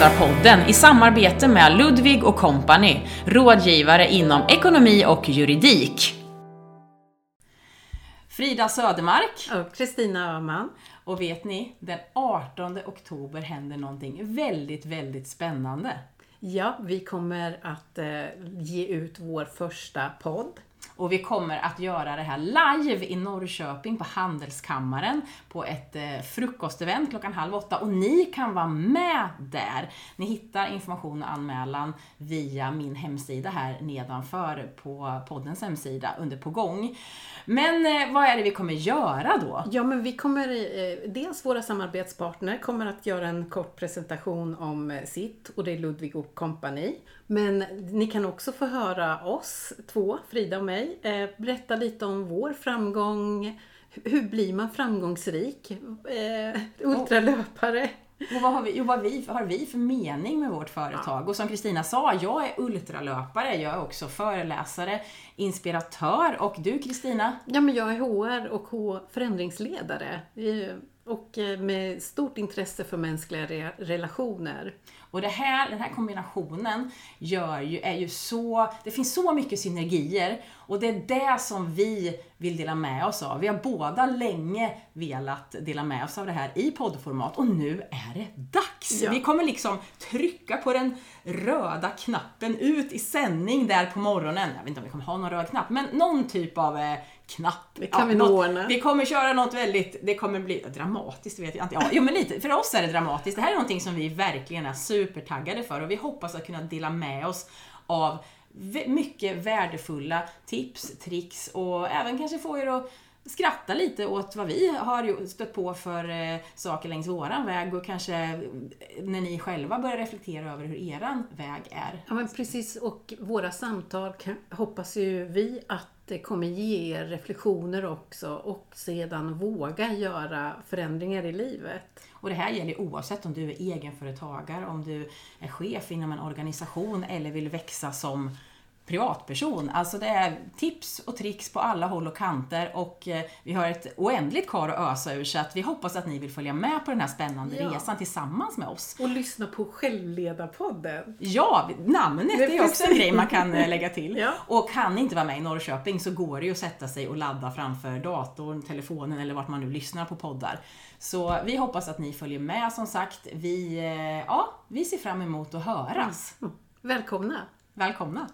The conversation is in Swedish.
Affärsledarpodden i samarbete med Ludvig och Company, rådgivare inom ekonomi och juridik. Frida Södermark. Och Kristina Öhman. Och vet ni, den 18 oktober händer någonting väldigt, väldigt spännande. Ja, vi kommer att eh, ge ut vår första podd. Och vi kommer att göra det här live i Norrköping på Handelskammaren på ett eh, frukostevent klockan halv åtta och ni kan vara med där. Ni hittar information och anmälan via min hemsida här nedanför på poddens hemsida under på gång. Men eh, vad är det vi kommer göra då? Ja, men vi kommer, eh, dels våra samarbetspartner kommer att göra en kort presentation om eh, sitt och det är Ludvig och kompani. Men ni kan också få höra oss två, Frida och mig, eh, berätta lite om vår framgång. Hur blir man framgångsrik? Eh, ultralöpare. Och vad har vi, jo, vad vi, har vi för mening med vårt företag? Och som Kristina sa, jag är ultralöpare, jag är också föreläsare, inspiratör och du Kristina? Ja, men jag är HR och H förändringsledare och eh, med stort intresse för mänskliga re relationer. Och det här, den här kombinationen gör ju, är ju så, det finns så mycket synergier och det är det som vi vill dela med oss av. Vi har båda länge velat dela med oss av det här i poddformat och nu är det dags! Ja. Vi kommer liksom trycka på den röda knappen ut i sändning där på morgonen. Jag vet inte om vi kommer ha någon röd knapp, men någon typ av eh, knapp. Det kan ja, vi nog ordna. Vi kommer köra något väldigt, det kommer bli dramatiskt vet jag inte. Ja, jo, men lite, för oss är det dramatiskt. Det här är någonting som vi verkligen är supertaggade för och vi hoppas att kunna dela med oss av mycket värdefulla tips, tricks och även kanske få er att skratta lite åt vad vi har stött på för eh, saker längs våran väg och kanske när ni själva börjar reflektera över hur eran väg är. Ja men precis och våra samtal hoppas ju vi att det kommer ge er reflektioner också och sedan våga göra förändringar i livet. Och det här gäller oavsett om du är egenföretagare, om du är chef inom en organisation eller vill växa som privatperson. Alltså det är tips och tricks på alla håll och kanter och eh, vi har ett oändligt kar att ösa ur så att vi hoppas att ni vill följa med på den här spännande ja. resan tillsammans med oss. Och lyssna på Självledarpodden. Ja, namnet det är också en grej man kan eh, lägga till. ja. Och kan ni inte vara med i Norrköping så går det ju att sätta sig och ladda framför datorn, telefonen eller vart man nu lyssnar på poddar. Så vi hoppas att ni följer med som sagt. Vi, eh, ja, vi ser fram emot att höras. Mm. Välkomna! Välkomna!